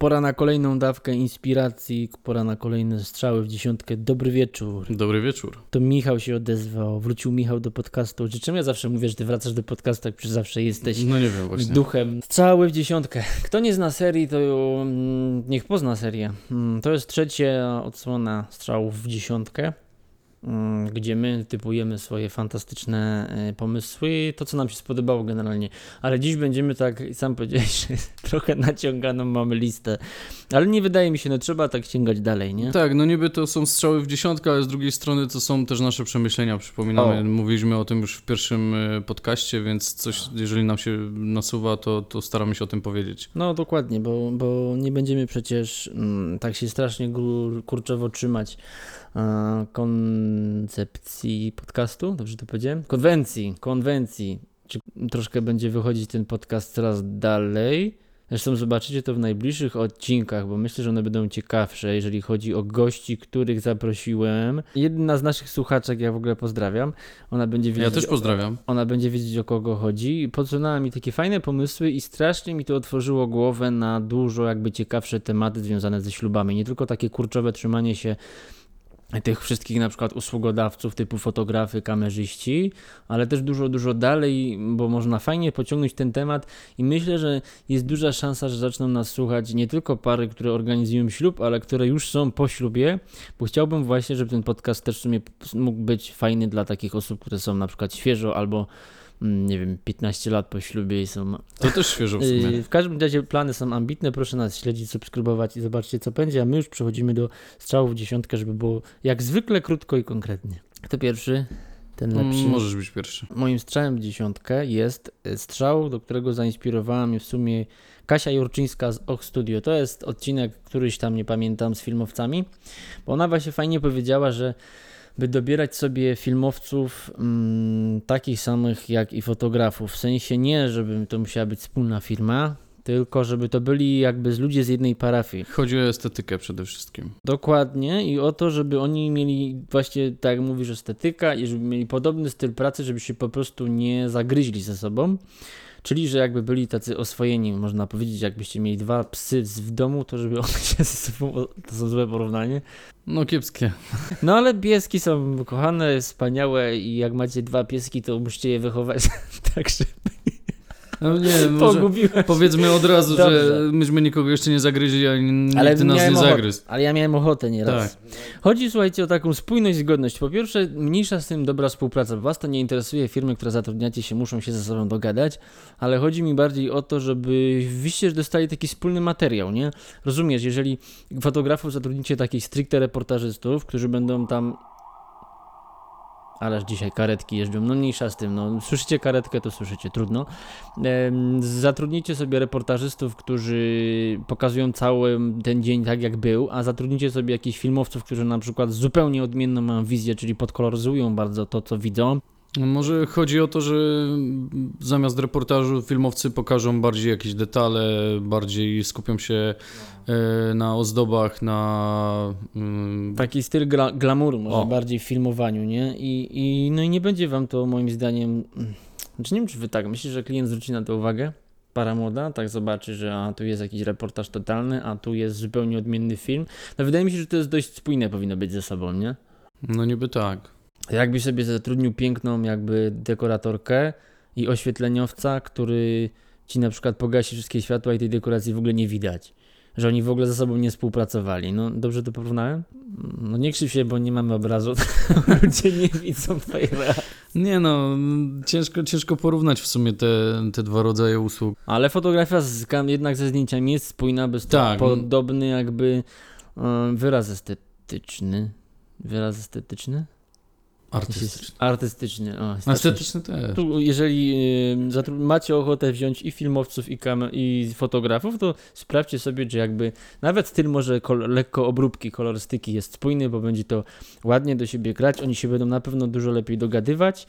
Pora na kolejną dawkę inspiracji, pora na kolejne strzały w dziesiątkę. Dobry wieczór. Dobry wieczór. To Michał się odezwał, wrócił Michał do podcastu. Czy czym ja zawsze mówię, że ty wracasz do podcastu, jak przecież zawsze jesteś No nie wiem właśnie. duchem. Strzały w dziesiątkę. Kto nie zna serii, to mm, niech pozna serię. Mm, To jest trzecia odsłona strzałów w dziesiątkę. Mm, Gdzie my typujemy swoje fantastyczne e, pomysły, to co nam się spodobało generalnie. Ale dziś będziemy tak, sam powiedziałeś, trochę naciąganą mamy listę. Ale nie wydaje mi się, no trzeba tak sięgać dalej, nie? Tak, no niby to są strzały w dziesiątkę, ale z drugiej strony to są też nasze przemyślenia, przypominamy. O. Mówiliśmy o tym już w pierwszym e, podcaście, więc coś, jeżeli nam się nasuwa, to, to staramy się o tym powiedzieć. No dokładnie, bo, bo nie będziemy przecież mm, tak się strasznie gór, kurczowo trzymać koncepcji podcastu, dobrze to powiedziałem? Konwencji, konwencji. Czy troszkę będzie wychodzić ten podcast coraz dalej? Zresztą zobaczycie to w najbliższych odcinkach, bo myślę, że one będą ciekawsze, jeżeli chodzi o gości, których zaprosiłem. Jedna z naszych słuchaczek, ja w ogóle pozdrawiam, ona będzie Ja wiedzieć też o- pozdrawiam. ona będzie wiedzieć o kogo chodzi. Podsunęła mi takie fajne pomysły i strasznie mi to otworzyło głowę na dużo jakby ciekawsze tematy związane ze ślubami. Nie tylko takie kurczowe trzymanie się tych wszystkich na przykład usługodawców typu fotografy, kamerzyści, ale też dużo, dużo dalej, bo można fajnie pociągnąć ten temat i myślę, że jest duża szansa, że zaczną nas słuchać nie tylko pary, które organizują ślub, ale które już są po ślubie, bo chciałbym właśnie, żeby ten podcast też w sumie mógł być fajny dla takich osób, które są na przykład świeżo albo nie wiem, 15 lat po ślubie i są. To też świeżo w sumie. W każdym razie plany są ambitne. Proszę nas śledzić, subskrybować i zobaczcie, co będzie. A my już przechodzimy do strzałów w dziesiątkę, żeby było jak zwykle krótko i konkretnie. Kto pierwszy? Ten lepszy. Mm, Możesz być pierwszy. Moim strzałem w dziesiątkę jest y, strzał, do którego zainspirowała mnie w sumie Kasia Jurczyńska z Och Studio. To jest odcinek, któryś tam nie pamiętam z filmowcami, bo ona właśnie fajnie powiedziała, że by dobierać sobie filmowców mm, takich samych jak i fotografów. W sensie nie, żeby to musiała być wspólna firma, tylko żeby to byli jakby z ludzie z jednej parafii. Chodzi o estetykę przede wszystkim. Dokładnie i o to, żeby oni mieli właśnie, tak jak mówisz, estetyka i żeby mieli podobny styl pracy, żeby się po prostu nie zagryźli ze sobą. Czyli, że jakby byli tacy oswojeni, można powiedzieć, jakbyście mieli dwa psy w domu, to żeby one się ze sobą, to są złe porównanie. No kiepskie. No ale pieski są kochane, wspaniałe i jak macie dwa pieski, to musicie je wychować tak, żeby No nie, może pogubiłem. powiedzmy od razu, Dobrze. że myśmy nikogo jeszcze nie zagryźli, ani nikt Ale nas nie ochotę, zagryzł. ale ja miałem ochotę nieraz. Chodzi, słuchajcie, o taką spójność, zgodność. Po pierwsze, mniejsza z tym dobra współpraca, was to nie interesuje, firmy, które zatrudniacie się, muszą się ze sobą dogadać, ale chodzi mi bardziej o to, żeby wyście dostali taki wspólny materiał, nie? Rozumiesz, jeżeli fotografów zatrudnicie takich stricte reportażystów, którzy będą tam Ależ dzisiaj karetki jeżdżą, no mniejsza z tym, no słyszycie karetkę, to słyszycie, trudno. Em, Zatrudnicie sobie reportażystów, którzy pokazują cały ten dzień tak jak był, a zatrudnicie sobie jakichś filmowców, którzy na przykład zupełnie odmienną mają wizję, czyli podkoloryzują bardzo to, co widzą. No Może chodzi o to, że zamiast reportażu filmowcy pokażą bardziej jakieś detale, bardziej skupią się e, na ozdobach, na... mm, Taki styl glamouru, może O. bardziej w filmowaniu, nie? I, I no i nie będzie wam to moim zdaniem. Znaczy nie wiem, czy wy tak myślisz, że klient zwróci na to uwagę? Para młoda, tak zobaczy, że a tu jest jakiś reportaż totalny, a tu jest zupełnie odmienny film. No wydaje mi się, że to jest dość spójne powinno być ze sobą, nie? No niby tak. Jakbyś sobie zatrudnił piękną jakby dekoratorkę i oświetleniowca, który ci na przykład pogasi wszystkie światła i tej dekoracji w ogóle nie widać. Że oni w ogóle ze sobą nie współpracowali. No dobrze to porównałem? No nie krzyw się, bo nie mamy obrazu. Ludzie nie widzą twojej reakcji. Nie no, ciężko, ciężko porównać w sumie te, te dwa rodzaje usług. Ale fotografia z, jednak ze zdjęciami jest spójna, bez Tak. podobny jakby e, wyraz estetyczny. Wyraz estetyczny? Artystyczne. Artystyczny. O, estetyczny. Też. Tu, jeżeli y, macie ochotę wziąć i filmowców, i, kam- i fotografów, to sprawdźcie sobie, czy jakby nawet styl może lekko obróbki, kolorystyki jest spójny, bo będzie to ładnie do siebie grać. Oni się będą na pewno dużo lepiej dogadywać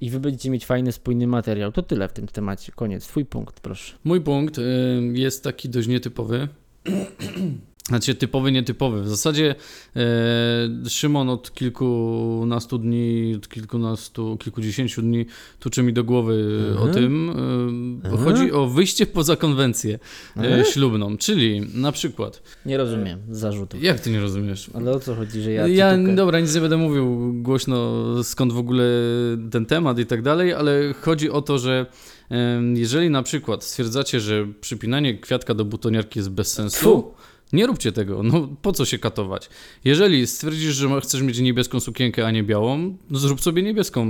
i wy będziecie mieć fajny, spójny materiał. To tyle w tym temacie. Koniec. Twój punkt, proszę. Mój punkt y, jest taki dość nietypowy. Znaczy typowy, nietypowy. W zasadzie e, Szymon od kilkunastu dni, od kilkunastu, kilkudziesięciu dni tuczy mi do głowy e, o Mhm. tym. E, Mhm. chodzi o wyjście poza konwencję e, Mhm. ślubną, czyli na przykład, Nie rozumiem zarzutów. jak ty nie rozumiesz? Ale o co chodzi, że ja Ja, dobra, nic nie będę mówił głośno skąd w ogóle ten temat i tak dalej, ale chodzi o to, że em, jeżeli na przykład stwierdzacie, że przypinanie kwiatka do butoniarki jest bez sensu, Fu. Nie róbcie tego, no po co się katować? Jeżeli stwierdzisz, że chcesz mieć niebieską sukienkę, a nie białą, no zrób sobie niebieską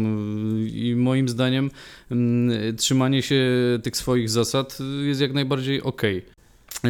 i moim zdaniem mm, trzymanie się tych swoich zasad jest jak najbardziej okej.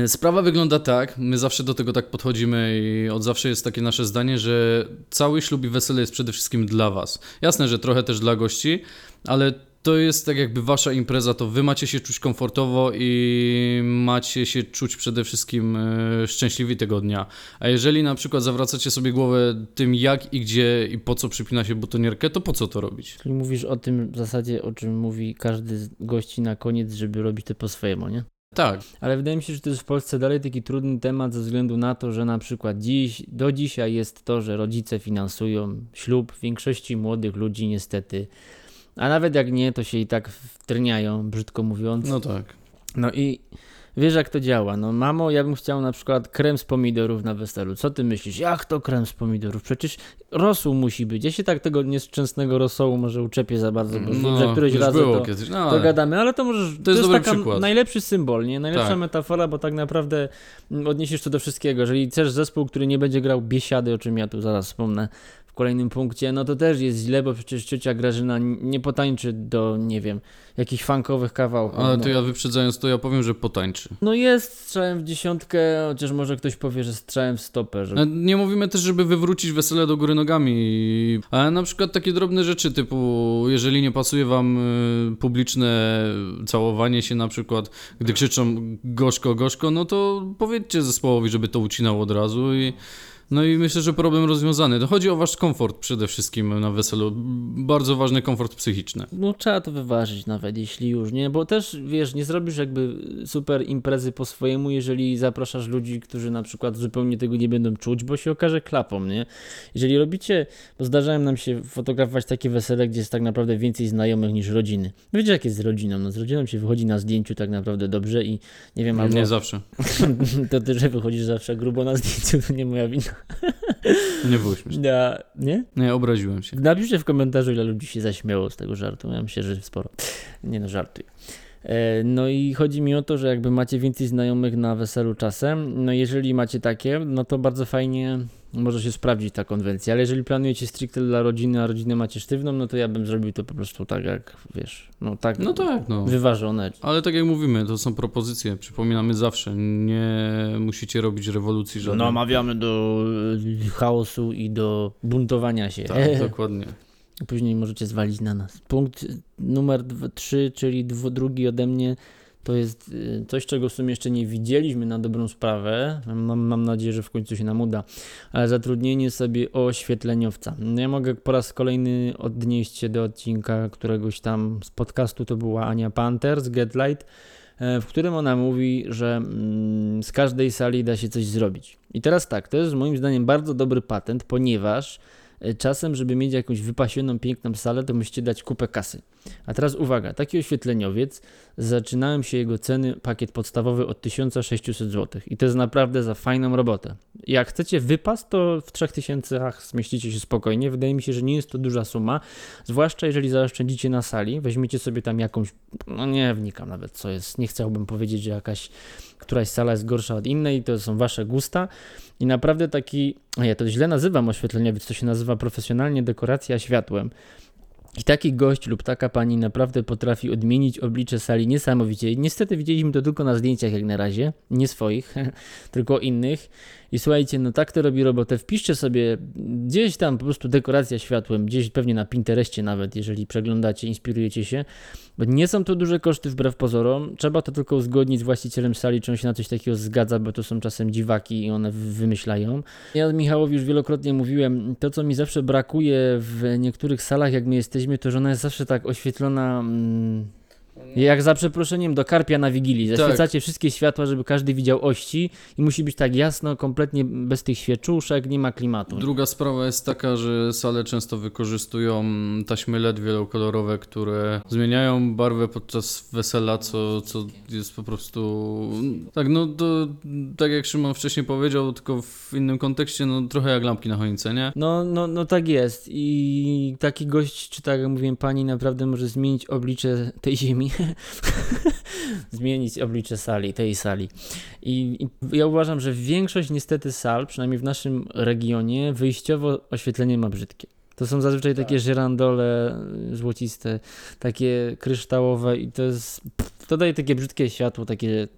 Sprawa wygląda tak, my zawsze do tego tak podchodzimy i od zawsze jest takie nasze zdanie, że cały ślub i wesele jest przede wszystkim dla Was. Jasne, że trochę też dla gości, ale to jest tak jakby Wasza impreza, to Wy macie się czuć komfortowo i macie się czuć przede wszystkim e, szczęśliwi tego dnia. A jeżeli na przykład zawracacie sobie głowę tym jak i gdzie i po co przypina się butonierkę, to po co to robić? Czyli mówisz o tym w zasadzie, o czym mówi każdy z gości na koniec, żeby robić to po swojemu, nie? Tak, Ale wydaje mi się, że to jest w Polsce dalej taki trudny temat ze względu na to, że na przykład dziś, do dzisiaj jest to, że rodzice finansują ślub większości młodych ludzi niestety. A nawet jak nie, to się i tak wtrniają, brzydko mówiąc. no tak. No i wiesz jak to działa. No mamo, ja bym chciał na przykład krem z pomidorów na weselu. Co ty myślisz? Jak to krem z pomidorów? Przecież rosół musi być. Ja się tak tego nieszczęsnego rosołu może uczepię za bardzo, bo wiem, że któryś No, raz to, kiedyś, no, to gadamy, ale to możesz. To jest, dobry taka przykład. najlepszy symbol, nie? Najlepsza Tak. metafora, bo tak naprawdę mm, odniesiesz to do wszystkiego. Jeżeli chcesz zespół, który nie będzie grał biesiady, o czym ja tu zaraz wspomnę kolejnym punkcie, no to też jest źle, bo przecież ciocia Grażyna nie potańczy do, nie wiem, jakichś funkowych kawałków. Ale no. to ja wyprzedzając to, ja powiem, że potańczy. No jest strzałem w dziesiątkę, chociaż może ktoś powie, że strzałem w stopę, że... No, Nie mówimy też, żeby wywrócić wesele do góry nogami, ale na przykład takie drobne rzeczy typu, jeżeli nie pasuje wam y, publiczne całowanie się na przykład, gdy krzyczą gorzko, gorzko, no to powiedzcie zespołowi, żeby to ucinał od razu i no i myślę, że problem rozwiązany. To chodzi o wasz komfort przede wszystkim na weselu. Bardzo ważny komfort psychiczny. No trzeba to wyważyć nawet, jeśli już, nie? Bo też, wiesz, nie zrobisz jakby super imprezy po swojemu, jeżeli zapraszasz ludzi, którzy na przykład zupełnie tego nie będą czuć, bo się okaże klapą, nie? Jeżeli robicie, bo zdarzałem nam się fotografować takie wesele, gdzie jest tak naprawdę więcej znajomych niż rodziny. Wiecie, jak jest z rodziną? No z rodziną się wychodzi na zdjęciu tak naprawdę dobrze i nie wiem, albo Nie zawsze. to ty, że wychodzisz zawsze grubo na zdjęciu, to nie moja wina. Nie było śmieszne. Ja, nie? Nie, obraziłem się. Napiszcie w komentarzu, ile ludzi się zaśmiało z tego żartu. Ja myślę, że sporo. Nie no, żartuję. E, No i chodzi mi o to, że jakby macie więcej znajomych na weselu czasem, no jeżeli macie takie, no to bardzo fajnie może się sprawdzić ta konwencja, ale jeżeli planujecie stricte dla rodziny, a rodzinę macie sztywną, no to ja bym zrobił to po prostu tak jak, wiesz, no tak No tak, no. wyważone. Ale tak jak mówimy, to są propozycje, przypominamy zawsze, nie musicie robić rewolucji żadnej. Namawiamy do e, chaosu i do buntowania się. Tak, dokładnie. Później możecie zwalić na nas. Punkt numer 3, czyli dwu, drugi ode mnie, to jest y, coś, czego w sumie jeszcze nie widzieliśmy na dobrą sprawę. Mam, mam nadzieję, że w końcu się nam uda. Ale zatrudnienie sobie oświetleniowca. No Ja mogę po raz kolejny odnieść się do odcinka któregoś tam z podcastu, to była Ania Panther z Get Light, e, w którym ona mówi, że mm, z każdej sali da się coś zrobić. I teraz tak, to jest moim zdaniem bardzo dobry patent, ponieważ czasem, żeby mieć jakąś wypasioną, piękną salę, to musicie dać kupę kasy. A teraz uwaga, taki oświetleniowiec, zaczynałem się jego ceny, pakiet podstawowy od 1600 zł. I to jest naprawdę za fajną robotę. Jak chcecie wypas, to w 3000 zmieścicie się spokojnie. Wydaje mi się, że nie jest to duża suma, zwłaszcza jeżeli zaoszczędzicie na sali, weźmiecie sobie tam jakąś, no nie wnikam nawet co jest, nie chciałbym powiedzieć, że jakaś któraś sala jest gorsza od innej, to są wasze gusta i naprawdę taki, ja to źle nazywam oświetleniowiec, to się nazywa profesjonalnie dekoracja światłem. I taki gość lub taka pani naprawdę potrafi odmienić oblicze sali niesamowicie. Niestety widzieliśmy to tylko na zdjęciach jak na razie, nie swoich, tylko innych. I słuchajcie, no tak to robi robotę. Wpiszcie sobie gdzieś tam po prostu dekoracja światłem, gdzieś pewnie na Pinterestie nawet, jeżeli przeglądacie, inspirujecie się. Bo nie są to duże koszty wbrew pozorom. Trzeba to tylko uzgodnić z właścicielem sali, czy on się na coś takiego zgadza, bo to są czasem dziwaki i one wy- wymyślają. Ja Michałowi już wielokrotnie mówiłem, to co mi zawsze brakuje w niektórych salach, jak my jesteśmy, to że ona jest zawsze tak oświetlona. Mm, Jak za przeproszeniem do karpia na Wigilii. Tak. Zaświecacie wszystkie światła, żeby każdy widział ości i musi być tak jasno, kompletnie bez tych świeczuszek, nie ma klimatu. Druga sprawa jest taka, że sale często wykorzystują taśmy LED wielokolorowe, które zmieniają barwę podczas wesela, co, co jest po prostu... Tak, no to tak jak Szymon wcześniej powiedział, tylko w innym kontekście, no trochę jak lampki na choince, nie? No, no, no tak jest. I taki gość, czy tak jak mówiłem, pani naprawdę może zmienić oblicze tej ziemi. zmienić oblicze sali, tej sali. I, I ja uważam, że większość niestety sal, przynajmniej w naszym regionie, wyjściowo oświetlenie ma brzydkie. To są zazwyczaj takie żyrandole złociste, takie kryształowe i to jest... To daje takie brzydkie światło, takie...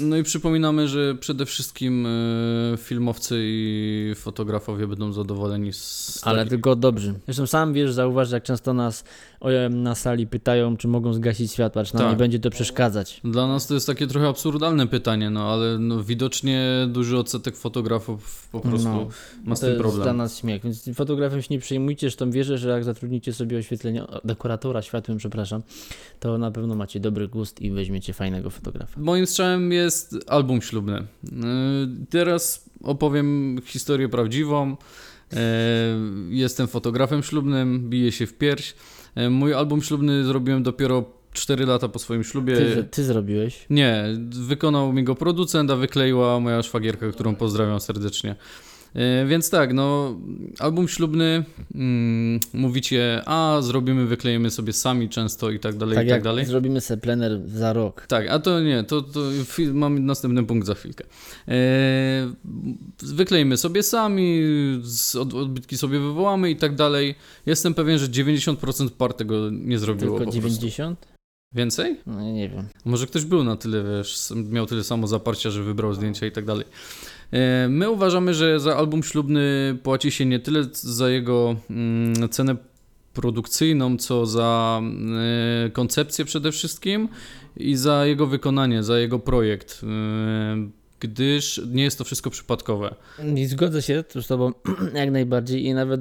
No i przypominamy, że przede wszystkim e, filmowcy i fotografowie będą zadowoleni z Ale tylko dobrzy. Zresztą sam wiesz, zauważ, jak często nas na sali pytają, czy mogą zgasić światła, czy nam Tak. nie będzie to przeszkadzać. Dla nas to jest takie trochę absurdalne pytanie, no ale no, widocznie duży odsetek fotografów po prostu No, ma z to tym jest problem. dla nas śmiech, więc fotografem się nie przejmujcie, zresztą wierzę, że jak zatrudnicie sobie oświetlenie, dekoratora światłem, przepraszam, to na pewno macie dobry gust i weźmiecie fajnego fotografa. Moim strzałem jest album ślubny. Yy, Teraz opowiem historię prawdziwą. Yy, Jestem fotografem ślubnym, biję się w pierś. Yy, Mój album ślubny zrobiłem dopiero 4 lata po swoim ślubie. Ty, ty zrobiłeś. Nie, wykonał mi go producent, a wykleiła moja szwagierka, którą pozdrawiam serdecznie. E, Więc tak, no, album ślubny, mm, mówicie, a zrobimy, wyklejemy sobie sami często i tak dalej, tak i tak jak dalej. zrobimy sobie plener za rok. Tak, a to nie, to, to mam następny punkt za chwilkę. E, wyklejmy sobie sami, od, odbitki sobie wywołamy i tak dalej. Jestem pewien, że 90% par tego nie zrobiło Tylko po prostu. 90? Więcej? No nie wiem. Może ktoś był na tyle, wiesz, miał tyle samo zaparcia, że wybrał zdjęcia i tak dalej. E, My uważamy, że za album ślubny płaci się nie tyle za jego mm, cenę produkcyjną, co za e, koncepcję przede wszystkim i za jego wykonanie, za jego projekt. E, Gdyż nie jest to wszystko przypadkowe. I zgodzę się z Tobą jak najbardziej i nawet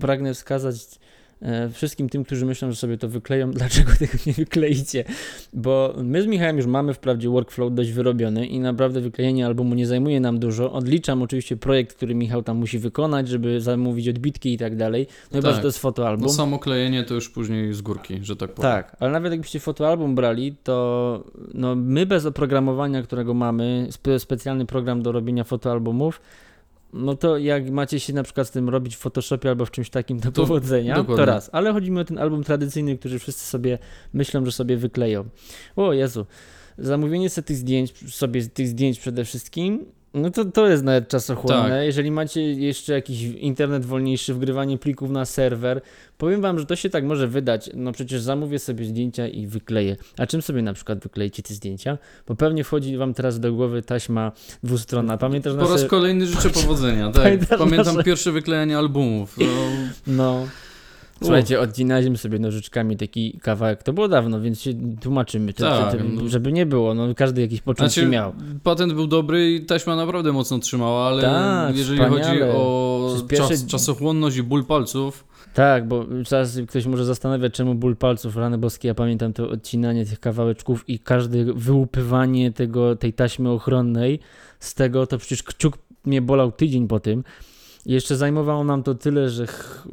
pragnę wskazać wszystkim tym, którzy myślą, że sobie to wykleją, dlaczego tego nie wykleicie. Bo my z Michałem już mamy wprawdzie workflow dość wyrobiony i naprawdę wyklejenie albumu nie zajmuje nam dużo. Odliczam oczywiście projekt, który Michał tam musi wykonać, żeby zamówić odbitki i tak dalej. No chyba, Tak. że to jest fotoalbum. No samo klejenie to już później z górki, że tak powiem. Tak, ale nawet jakbyście fotoalbum brali, to no, my bez oprogramowania, którego mamy, spe, specjalny program do robienia fotoalbumów, no to jak macie się na przykład z tym robić w Photoshopie albo w czymś takim do To- powodzenia, dokładnie. to raz. Ale chodzi mi o ten album tradycyjny, który wszyscy sobie myślą, że sobie wykleją. O Jezu, zamówienie sobie tych zdjęć, sobie tych zdjęć przede wszystkim, no to to jest nawet czasochłonne. Tak. Jeżeli macie jeszcze jakiś internet wolniejszy, wgrywanie plików na serwer, powiem wam, że to się tak może wydać. No przecież zamówię sobie zdjęcia i wykleję. A czym sobie na przykład wykleicie te zdjęcia? Bo pewnie wchodzi wam teraz do głowy taśma dwustronna. Pamiętasz Po raz nasze... kolejny życzę powodzenia. Tak. Pamiętasz Pamiętam nasze- pierwsze wyklejanie albumów. No, No. Słuchajcie, odcinaliśmy sobie nożyczkami taki kawałek. To było dawno, więc się tłumaczymy. To, Tak, to, no. żeby nie było, no każdy jakiś początki Znaczy, miał. Patent był dobry i taśma naprawdę mocno trzymała, ale Tak, jeżeli wspaniale. chodzi o czas, czasochłonność i ból palców, Tak, bo czas ktoś może zastanawiać, czemu ból palców, rany boskie. Ja pamiętam to odcinanie tych kawałeczków i każde wyłupywanie tego, tej taśmy ochronnej z tego, to przecież kciuk mnie bolał tydzień po tym. I jeszcze zajmowało nam to tyle, że.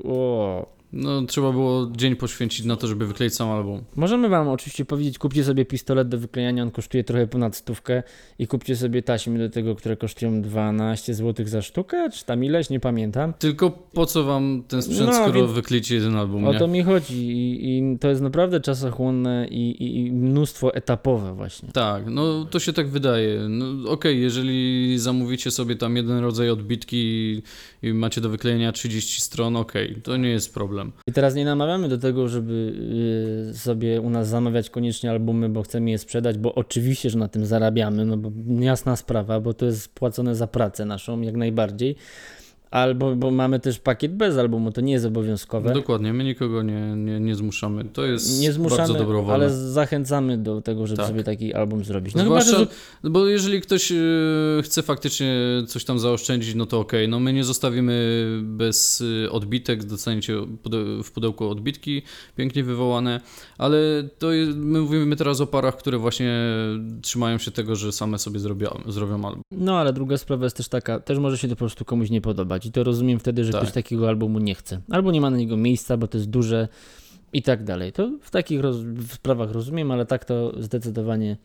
O. no, trzeba było dzień poświęcić na to, żeby wykleić sam album. Możemy Wam oczywiście powiedzieć, kupcie sobie pistolet do wyklejania, on kosztuje trochę ponad stówkę i kupcie sobie taśmy do tego, które kosztują 12 zł za sztukę, czy tam ileś, nie pamiętam. Tylko po co wam ten sprzęt, No, skoro więc- wykleicie jeden album, O nie? to mi chodzi i, i to jest naprawdę czasochłonne i, i, i mnóstwo etapowe właśnie. Tak, no to się tak wydaje. No, Okej, jeżeli zamówicie sobie tam jeden rodzaj odbitki i, i macie do wyklejenia 30 stron, okej, to nie jest problem. I teraz nie namawiamy do tego, żeby y, sobie u nas zamawiać koniecznie albumy, bo chcemy je sprzedać, bo oczywiście, że na tym zarabiamy, no bo jasna sprawa, bo to jest płacone za pracę naszą jak najbardziej. Albo bo mamy też pakiet bez albumu, to nie jest obowiązkowe. Dokładnie, my nikogo nie, nie, nie zmuszamy. To jest nie zmuszamy, bardzo dobrowolne. ale zachęcamy do tego, żeby Tak. sobie taki album zrobić. No Zwłaszcza, chyba, że bo jeżeli ktoś y, chce faktycznie coś tam zaoszczędzić, no to okej, no my nie zostawimy bez y, odbitek, dostaniecie w pudełku odbitki pięknie wywołane, ale to jest, my mówimy teraz o parach, które właśnie trzymają się tego, że same sobie zrobią, zrobią album. No, ale druga sprawa jest też taka, też może się to po prostu komuś nie podobać i to rozumiem wtedy, że Tak. ktoś takiego albumu nie chce. Albo nie ma na niego miejsca, bo to jest duże i tak dalej. To w takich roz, sprawach rozumiem, ale tak to zdecydowanie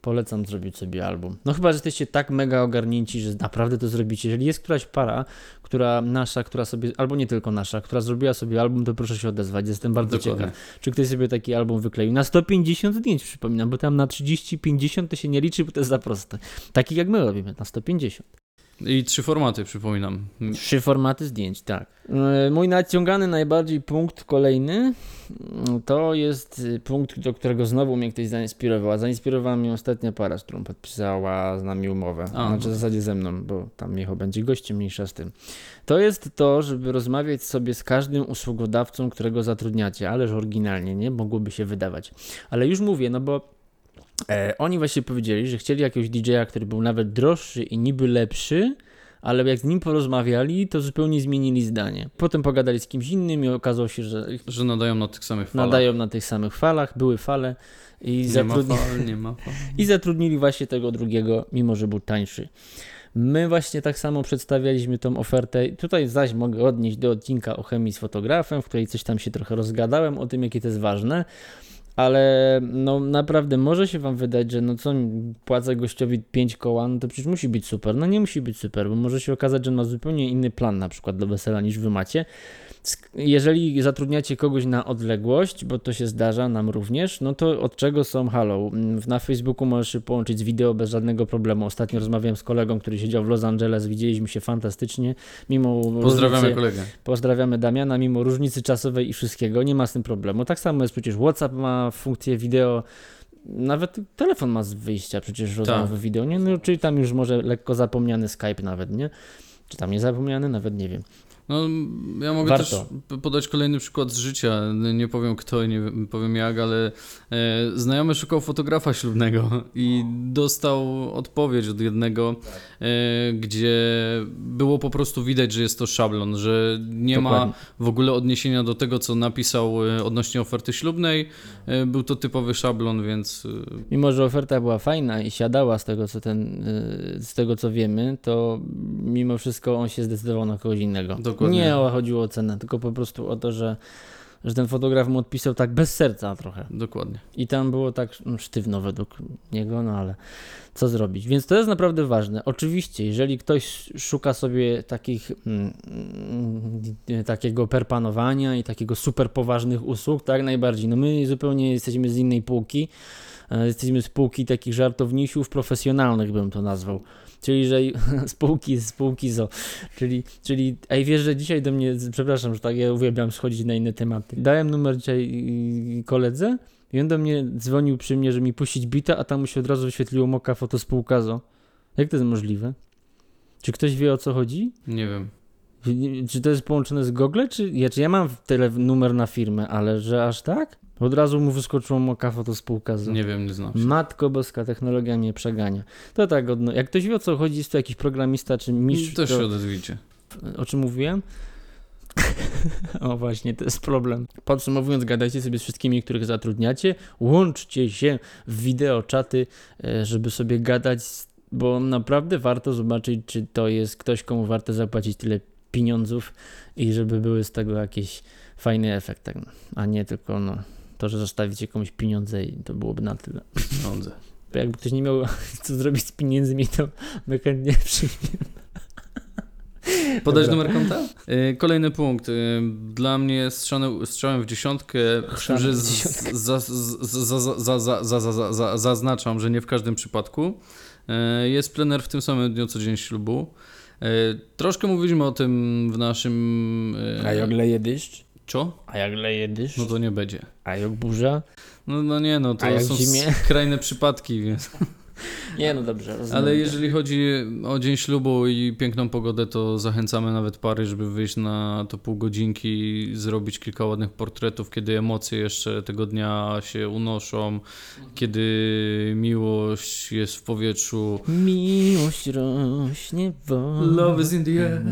polecam zrobić sobie album. No chyba, że jesteście tak mega ogarnięci, że naprawdę to zrobicie. Jeżeli jest któraś para, która nasza, która sobie, albo nie tylko nasza, która zrobiła sobie album, to proszę się odezwać. Jestem bardzo Dokładnie. ciekaw, czy ktoś sobie taki album wykleił. Na 150 zdjęć przypominam, bo tam na 30-50 to się nie liczy, bo to jest za proste. Taki jak my robimy, na 150. I trzy formaty, przypominam. Trzy formaty zdjęć, tak. E, Mój naciągany najbardziej punkt kolejny mm, to jest y, punkt, do którego znowu mnie ktoś zainspirował. Zainspirowała mnie ostatnia para, z którą podpisała z nami umowę. A, znaczy no. w zasadzie ze mną, bo tam Michał będzie gościem, mniejsza z tym. To jest to, żeby rozmawiać sobie z każdym usługodawcą, którego zatrudniacie, ależ oryginalnie, nie? Mogłoby się wydawać. Ale już mówię, no bo E, oni właśnie powiedzieli, że chcieli jakiegoś DJ-a, który był nawet droższy i niby lepszy, ale jak z nim porozmawiali, to zupełnie zmienili zdanie. Potem pogadali z kimś innym i okazało się, że Że nadają na tych samych falach. nadają na tych samych falach, były fale i, Nie zatrudni- fal, nie ma fal. i zatrudnili właśnie tego drugiego, mimo że był tańszy. My właśnie tak samo przedstawialiśmy tą ofertę. Tutaj zaś mogę odnieść do odcinka o chemii z fotografem, w której coś tam się trochę rozgadałem o tym, jakie to jest ważne. Ale no naprawdę może się wam wydać, że no co płacę gościowi 5 koła, no to przecież musi być super. No nie musi być super, bo może się okazać, że ma zupełnie inny plan na przykład do wesela niż wy macie. Jeżeli zatrudniacie kogoś na odległość, bo to się zdarza nam również, no to od czego są halo? Mm, Na Facebooku możesz się połączyć z wideo bez żadnego problemu. Ostatnio rozmawiałem z kolegą, który siedział w Los Angeles, widzieliśmy się fantastycznie, mimo Pozdrawiamy różnicy- kolegę. Pozdrawiamy Damiana, mimo różnicy czasowej i wszystkiego, nie ma z tym problemu. Tak samo jest przecież WhatsApp ma funkcję wideo, nawet telefon ma z wyjścia przecież rozmowy wideo, nie? No, czyli tam już może lekko zapomniany Skype nawet, nie? Czy tam nie zapomniany? Nawet nie wiem. No, ja mogę Warto. też podać kolejny przykład z życia. Nie powiem kto, nie wiem- powiem jak, ale e, znajomy szukał fotografa ślubnego i dostał odpowiedź od jednego, e, gdzie było po prostu widać, że jest to szablon, że nie Dokładnie. ma w ogóle odniesienia do tego, co napisał e, odnośnie oferty ślubnej. E, był to typowy szablon, więc e, Mimo, że oferta była fajna i siadała z tego, co ten, y, z tego, co wiemy, to mimo wszystko on się zdecydował na kogoś innego. Dokładnie. Nie o- chodziło o cenę, tylko po prostu o to, że, że ten fotograf mu odpisał tak bez serca trochę. dokładnie. I tam było tak no, sztywno według niego, no ale co zrobić? Więc to jest naprawdę ważne. Oczywiście, jeżeli ktoś szuka sobie takich mm, mm, takiego perpanowania i takiego super poważnych usług, tak najbardziej. No my zupełnie jesteśmy z innej półki. E, Jesteśmy z półki takich żartownisiów profesjonalnych, bym to nazwał. Czyli, że spółki, spółki zo. Czyli, czyli, ej, wiesz, że dzisiaj do mnie, przepraszam, że tak, ja uwielbiam schodzić na inne tematy. Dałem numer dzisiaj koledze i on do mnie dzwonił przy mnie, że mi puścić bita, a tam mu się od razu wyświetliło moka fotospółka zo. Jak to jest możliwe? Czy ktoś wie o co chodzi? Nie wiem. Czy to jest połączone z Google, czy ja, czy ja mam tyle numer na firmę, ale że aż tak? Od razu mu wyskoczyło moka fotospółka zo. Nie wiem, nie znam się. Matko boska, technologia mnie przegania. To tak, odno- jak ktoś wie o co chodzi, jest to jakiś programista czy mistrz, Też to, się odezwijcie. o czym mówiłem? o właśnie, to jest problem. Podsumowując, gadajcie sobie z wszystkimi, których zatrudniacie, łączcie się w wideoczaty, e, żeby sobie gadać, bo naprawdę warto zobaczyć, czy to jest ktoś, komu warto zapłacić tyle pieniądzów i żeby były z tego jakiś fajny efekt, tak, a nie tylko no, to, że zostawicie komuś pieniądze i to byłoby na tyle. Pieniądze. Jakby ktoś nie miał co zrobić z pieniędzmi, to my chętnie przyjmiemy. Podać numer konta? Y, kolejny punkt. Y, dla mnie strzałem, strzałem w dziesiątkę, że zaznaczam, że nie w każdym przypadku. Y, jest plener w tym samym dniu co dzień ślubu. Y, Troszkę mówiliśmy o tym w naszym... y, A jak leje deszcz? Co? A jak leje deszcz? No to nie będzie. A jak burza? No, no nie, no A to jak są zimie? skrajne przypadki, więc... Nie, no dobrze. rozumiem. Ale jeżeli chodzi o dzień ślubu i piękną pogodę, to zachęcamy nawet pary, żeby wyjść na to pół godzinki, zrobić kilka ładnych portretów, kiedy emocje jeszcze tego dnia się unoszą, kiedy miłość jest w powietrzu. Miłość rośnie wolno. Love is in the air.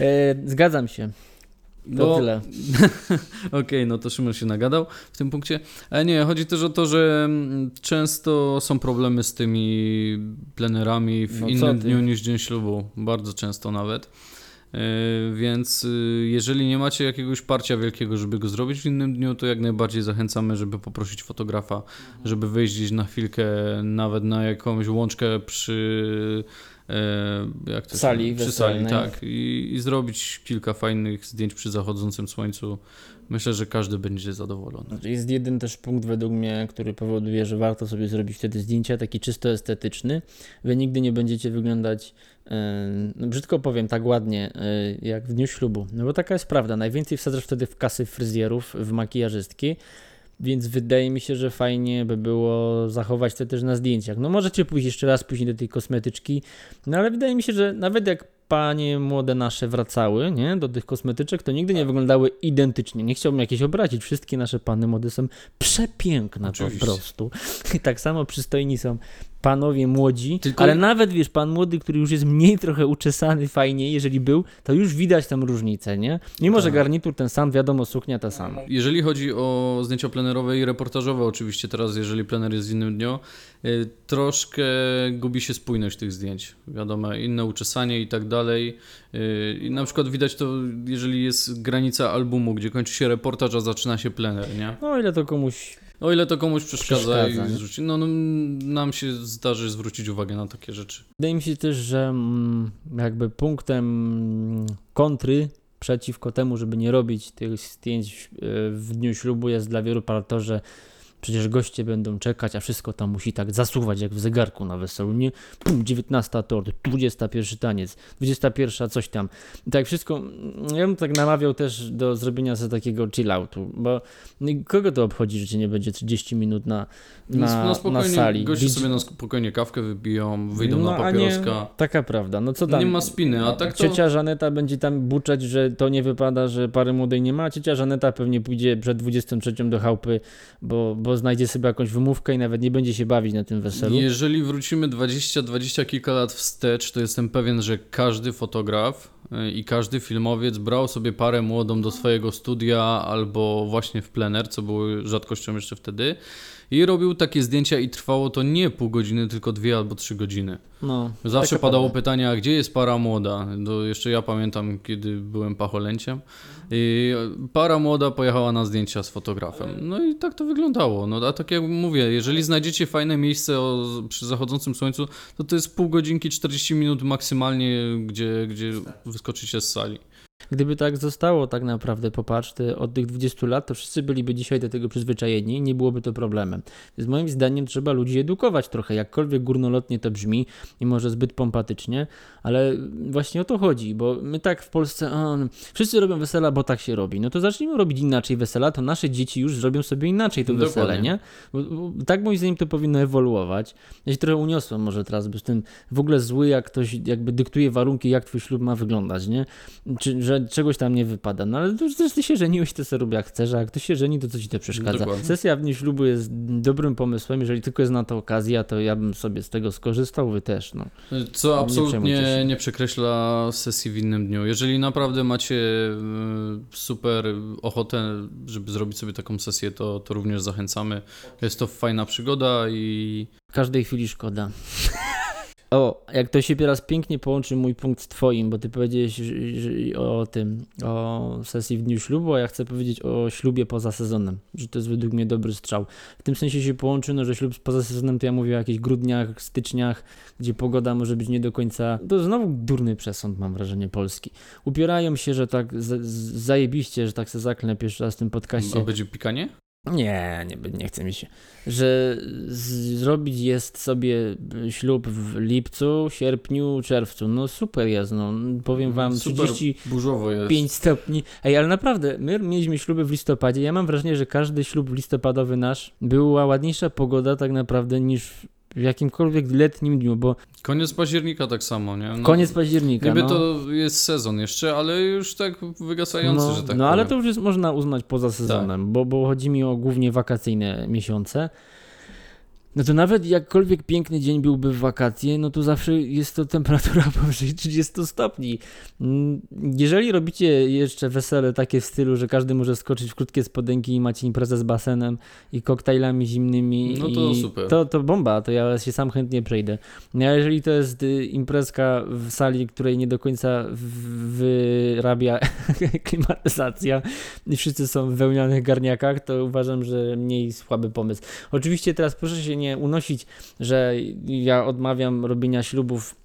E, zgadzam się. To No, tyle. Okej, no to Szymon się nagadał w tym punkcie. Ale nie, chodzi też o to, że mm, często są problemy z tymi plenerami w No innym dniu niż dzień ślubu. Bardzo często nawet. Yy, Więc yy, jeżeli nie macie jakiegoś parcia wielkiego, żeby go zrobić w innym dniu, to jak najbardziej zachęcamy, żeby poprosić fotografa, żeby wyjść gdzieś na chwilkę, nawet na jakąś łączkę przy e, jak to Sali przy sali, tak, i, i zrobić kilka fajnych zdjęć przy zachodzącym słońcu. Myślę, że każdy będzie zadowolony. Znaczy, Jest jeden też punkt według mnie, który powoduje, że warto sobie zrobić wtedy zdjęcia, taki czysto estetyczny. Wy nigdy nie będziecie wyglądać, e, no brzydko powiem, tak ładnie, e, jak w dniu ślubu. No bo taka jest prawda. Najwięcej wsadzasz wtedy w kasy fryzjerów, w makijażystki. Więc wydaje mi się, że fajnie by było zachować to też na zdjęciach. No możecie pójść jeszcze raz później do tej kosmetyczki, no ale wydaje mi się, że nawet jak panie młode nasze wracały, nie, do tych kosmetyczek, to nigdy nie wyglądały identycznie. Nie chciałbym jakieś obrazić. Wszystkie nasze panny młode są przepiękne Oczywiście. po prostu. I tak samo przystojni są panowie młodzi, Tylko- ale nawet wiesz, pan młody, który już jest mniej trochę uczesany fajnie, jeżeli był, to już widać tam różnicę, nie? Mimo, że Tak. garnitur ten sam, wiadomo, suknia ta sama. Jeżeli chodzi o zdjęcia plenerowe i reportażowe, oczywiście teraz, jeżeli plener jest w innym dniu, y, troszkę gubi się spójność tych zdjęć. Wiadomo, inne uczesanie i tak dalej. Y, I na przykład widać to, jeżeli jest granica albumu, gdzie kończy się reportaż, a zaczyna się plener, nie? No, o ile to komuś O ile to komuś przeszkadza, Przeszkadza, i nie? zrzuci, no, no nam się zdarzy zwrócić uwagę na takie rzeczy. Wydaje mi się też, że mm, jakby punktem mm, kontry przeciwko temu, żeby nie robić tych zdjęć e, w dniu ślubu jest dla wielu par to, że przecież goście będą czekać, a wszystko tam musi tak zasuwać jak w zegarku na weselu, nie? Pum, 19 tort, 21 taniec, 21 coś tam. Tak wszystko, mm, ja bym tak namawiał też do zrobienia sobie takiego chill-outu, bo kogo to obchodzi, że cię nie będzie 30 minut na, na, na, na spokojnie, sali. Goście Widz- sobie na spokojnie kawkę wybiją, wyjdą no, na a nie- papieroska. Taka prawda. No co tam? Nie ma spiny, a tak to... Ciocia Żaneta będzie tam buczać, że to nie wypada, że pary młodej nie ma. a Ciocia Żaneta pewnie pójdzie przed 23 do chałupy, bo, bo znajdzie sobie jakąś wymówkę i nawet nie będzie się bawić na tym weselu. Jeżeli wrócimy 20-20 kilka lat wstecz, to jestem pewien, że każdy fotograf y, i każdy filmowiec brał sobie parę młodą do swojego studia albo właśnie w plener, co było rzadkością jeszcze wtedy i robił takie zdjęcia i trwało to nie pół godziny, tylko dwie albo trzy godziny. No, Zawsze padało prawda. pytanie, a gdzie jest para młoda? To jeszcze ja pamiętam, kiedy byłem pacholęciem. I para młoda pojechała na zdjęcia z fotografem. No i tak to wyglądało. No a tak jak mówię, jeżeli znajdziecie fajne miejsce o, przy zachodzącym słońcu, to to jest pół godzinki, 40 minut maksymalnie, gdzie, gdzie wyskoczycie z sali. Gdyby tak zostało tak naprawdę, popatrz, od tych 20 lat, to wszyscy byliby dzisiaj do tego przyzwyczajeni i nie byłoby to problemem. Więc moim zdaniem trzeba ludzi edukować trochę, jakkolwiek górnolotnie to brzmi i może zbyt pompatycznie, ale właśnie o to chodzi, bo my tak w Polsce, a, wszyscy robią wesela, bo tak się robi. No to zacznijmy robić inaczej wesela, to nasze dzieci już zrobią sobie inaczej to Dokładnie. wesele, nie? Bo, bo, tak moim zdaniem to powinno ewoluować. Ja się trochę uniosłem może teraz, bo jestem w ogóle zły, jak ktoś jakby dyktuje warunki, jak twój ślub ma wyglądać, nie? Czy, że czegoś tam nie wypada. No ale to też ty się żeniłeś, to sobie rób jak chcesz, a jak ktoś się żeni, to co ci to przeszkadza? Dokładnie. Sesja w dniu ślubu jest dobrym pomysłem, jeżeli tylko jest na to okazja, to ja bym sobie z tego skorzystał, wy też, no. Co absolutnie się. nie przekreśla sesji w innym dniu. Jeżeli naprawdę macie y, super ochotę, żeby zrobić sobie taką sesję, to, to również zachęcamy. Jest to fajna przygoda i Każdej chwili szkoda. O, jak to się teraz pięknie połączy mój punkt z twoim, bo ty powiedziałeś o tym, o sesji w dniu ślubu, a ja chcę powiedzieć o ślubie poza sezonem, że to jest według mnie dobry strzał. W tym sensie się połączy, no, że ślub poza sezonem to ja mówię o jakichś grudniach, styczniach, gdzie pogoda może być nie do końca, to znowu durny przesąd mam wrażenie polski. Upierają się, że tak z, zajebiście, że tak se zaklep jeszcze raz w tym podcaście. a będzie pikanie? Nie, nie, nie chce mi się. Że zrobić jest sobie ślub w lipcu, sierpniu, czerwcu. No super jest, no. Powiem wam, Super 35 burzowo jest. stopni. Ej, ale naprawdę, my mieliśmy śluby w listopadzie. Ja mam wrażenie, że każdy ślub listopadowy nasz była ładniejsza pogoda tak naprawdę niż w jakimkolwiek letnim dniu, bo Koniec października tak samo, nie? No, koniec października. Niby no, to jest sezon jeszcze, ale już tak wygasający, no, że tak No ale powiem. to już jest, można uznać poza sezonem, bo, bo chodzi mi o głównie wakacyjne miesiące. No to nawet jakkolwiek piękny dzień byłby w wakacje, no to zawsze jest to temperatura powyżej 30 stopni. Mm, Jeżeli robicie jeszcze wesele takie w stylu, że każdy może skoczyć w krótkie spodenki i macie imprezę z basenem i koktajlami zimnymi, No to super. To, to bomba, to ja się sam chętnie przejdę. No a jeżeli to jest y, imprezka w sali, której nie do końca wyrabia klimatyzacja i wszyscy są w wełnianych garniakach, to uważam, że mniej słaby pomysł. Oczywiście teraz proszę się nie unosić, że ja odmawiam robienia ślubów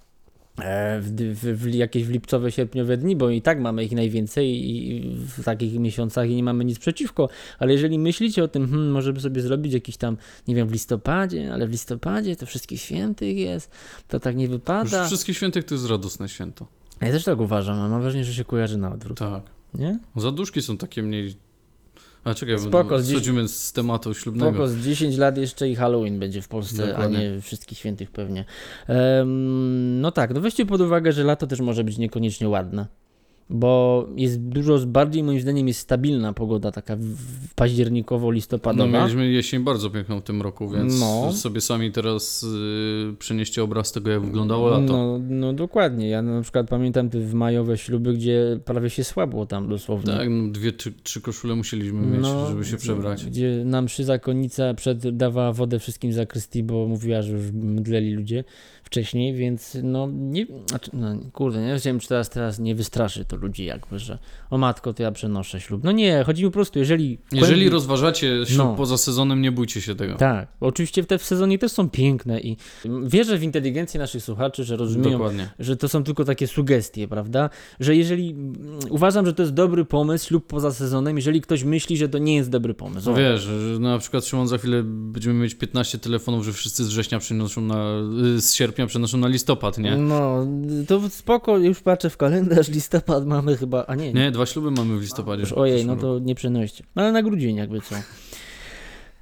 e, w, w, w jakieś w lipcowe, sierpniowe dni, bo i tak mamy ich najwięcej i w takich miesiącach i nie mamy nic przeciwko, ale jeżeli myślicie o tym, hmm, może by sobie zrobić jakiś tam, nie wiem, w listopadzie, ale w listopadzie to wszystkich świętych jest, to tak nie Już wypada. Wszystkich świętych to jest radosne święto. Ja też tak uważam, mam wrażenie, że się kojarzy na odwrót, Tak. nie? Zaduszki są takie mniej... A czekaj, bo Spoko, z dziś- schodzimy z tematu ślubnego. Spoko, z 10 lat jeszcze i Halloween będzie w Polsce, Dokładnie. a nie wszystkich świętych pewnie. Em, no tak, no weźcie pod uwagę, że lato też może być niekoniecznie ładne. Bo jest dużo bardziej, moim zdaniem, jest stabilna pogoda, taka w- w- No, październikowo-listopadowa. mieliśmy jesień bardzo piękną w tym roku, więc No. sobie sami teraz y, przenieście obraz tego, jak wyglądało lato. No, no dokładnie. Ja na przykład pamiętam te w majowe śluby, gdzie prawie się słabło tam dosłownie. Tak, no, dwie, trzy, trzy koszule musieliśmy mieć, żeby się przebrać. No, Gdzie nam przy zakonnica przed dawała wodę wszystkim zakrystii, bo mówiła, że już mdleli ludzie wcześniej, więc no nie, znaczy, no kurde, nie wiem, czy teraz, teraz nie wystraszy to ludzi jakby, że o matko, to ja przenoszę ślub. No nie, chodzi mi po prostu, jeżeli... Jeżeli rozważacie ślub No. poza sezonem, nie bójcie się tego. Tak, oczywiście te w sezonie też są piękne i wierzę w inteligencję naszych słuchaczy, że rozumieją, Dokładnie. że to są tylko takie sugestie, prawda? Że jeżeli uważam, że to jest dobry pomysł, ślub poza sezonem, jeżeli ktoś myśli, że to nie jest dobry pomysł. No wiesz, że na przykład Szymon za chwilę będziemy mieć 15 telefonów, że wszyscy z września przenoszą na, z sierpnia przenoszą na listopad, nie? No, to spoko, już patrzę w kalendarz, listopad mamy chyba, a nie, Nie, dwa śluby mamy w listopadzie. Już, ojej, no to nie przenoście. No ale na grudzień jakby co.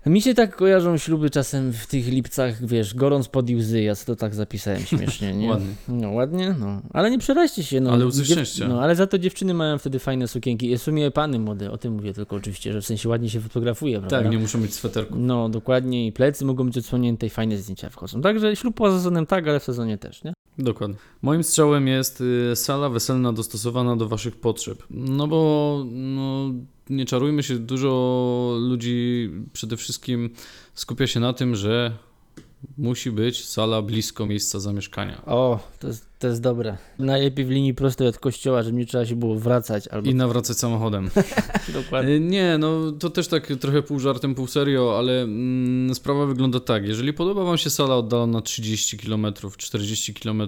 Mi się tak kojarzą śluby czasem w tych lipcach, wiesz, gorąc pod łzy, ja to tak zapisałem śmiesznie, nie? Ładnie. No ładnie, no. Ale nie przeraźcie się, no. Ale łzy szczęścia. No, ale za to dziewczyny mają wtedy fajne sukienki. I w sumie pany młode, o tym mówię tylko oczywiście, że w sensie ładnie się fotografuje, prawda? Tak, nie muszą mieć sweterku. No, dokładnie i plecy mogą być odsłonięte i fajne zdjęcia wchodzą. Także ślub poza sezonem tak, ale w sezonie też, nie? Dokładnie. Moim strzałem jest y, sala weselna dostosowana do waszych potrzeb. No bo no, nie czarujmy się, dużo ludzi przede wszystkim skupia się na tym, że musi być sala blisko miejsca zamieszkania. O, to jest, to jest dobre. Najlepiej w linii prostej od kościoła, żeby nie trzeba się było wracać albo... I nawracać samochodem. Dokładnie. Nie, no to też tak trochę pół żartem, pół serio, ale mm, sprawa wygląda tak. Jeżeli podoba Wam się sala oddalona 30 km, 40 km,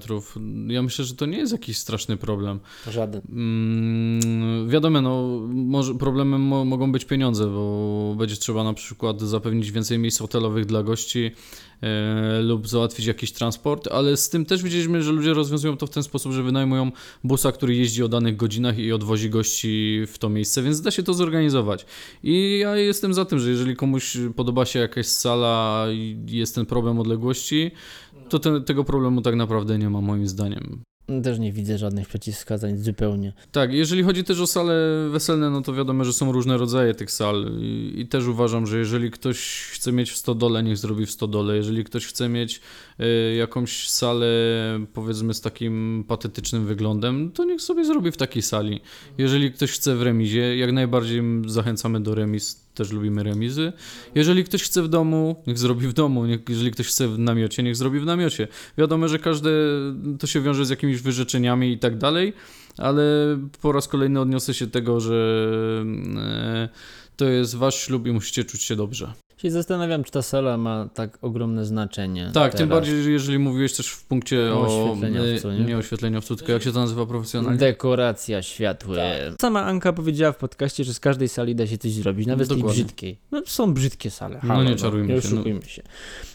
ja myślę, że to nie jest jakiś straszny problem. Żaden. Mm, wiadomo, no, może problemem mo mogą być pieniądze, bo będzie trzeba na przykład zapewnić więcej miejsc hotelowych dla gości lub załatwić jakiś transport, ale z tym też widzieliśmy, że ludzie rozwiązują to w ten sposób, że wynajmują busa, który jeździ o danych godzinach i odwozi gości w to miejsce, więc da się to zorganizować. I ja jestem za tym, że jeżeli komuś podoba się jakaś sala i jest ten problem odległości, to te, tego problemu tak naprawdę nie ma moim zdaniem. Też nie widzę żadnych przeciwwskazań zupełnie. Tak, jeżeli chodzi też o sale weselne, no to wiadomo, że są różne rodzaje tych sal i, i też uważam, że jeżeli ktoś chce mieć w stodole, niech zrobi w stodole. Jeżeli ktoś chce mieć y, jakąś salę, powiedzmy z takim patetycznym wyglądem, to niech sobie zrobi w takiej sali. Jeżeli ktoś chce w remizie, jak najbardziej zachęcamy do remiz, też lubimy remizy. Jeżeli ktoś chce w domu, niech zrobi w domu. Jeżeli ktoś chce w namiocie, niech zrobi w namiocie. Wiadomo, że każde to się wiąże z jakimiś wyrzeczeniami i tak dalej, ale po raz kolejny odniosę się tego, że e, to jest wasz ślub i musicie czuć się dobrze. Się zastanawiam, czy ta sala ma tak ogromne znaczenie. Tak, tym teraz. bardziej, że jeżeli mówiłeś też w punkcie O o, oświetleniowcu, e, nie? nie oświetleniowcu, tylko jak się to nazywa profesjonalnie? Dekoracja światła. Sama Anka powiedziała w podcaście, że z każdej sali da się coś zrobić, nawet z tej brzydkiej. No są brzydkie sale. No nie czarujmy nie się, no. oszukujmy się.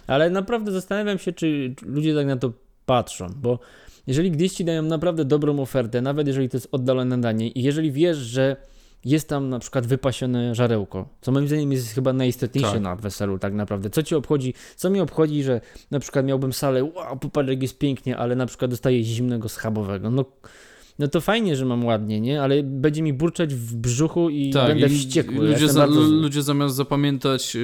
Ale naprawdę zastanawiam się, czy ludzie tak na to patrzą, bo jeżeli gdzieś ci dają naprawdę dobrą ofertę, nawet jeżeli to jest oddalone danie i jeżeli wiesz, że jest tam na przykład wypasione żarełko, co moim zdaniem jest chyba najistotniejsze Tak. na weselu tak naprawdę. Co ci obchodzi, co mi obchodzi, że na przykład miałbym salę, wow, popatrz jak jest pięknie, ale na przykład dostaję zimnego schabowego. No, no to fajnie, że mam ładnie, nie? Ale będzie mi burczeć w brzuchu i będę i wściekły. Ludzie, za, bardzo ludzie zamiast zapamiętać, yy,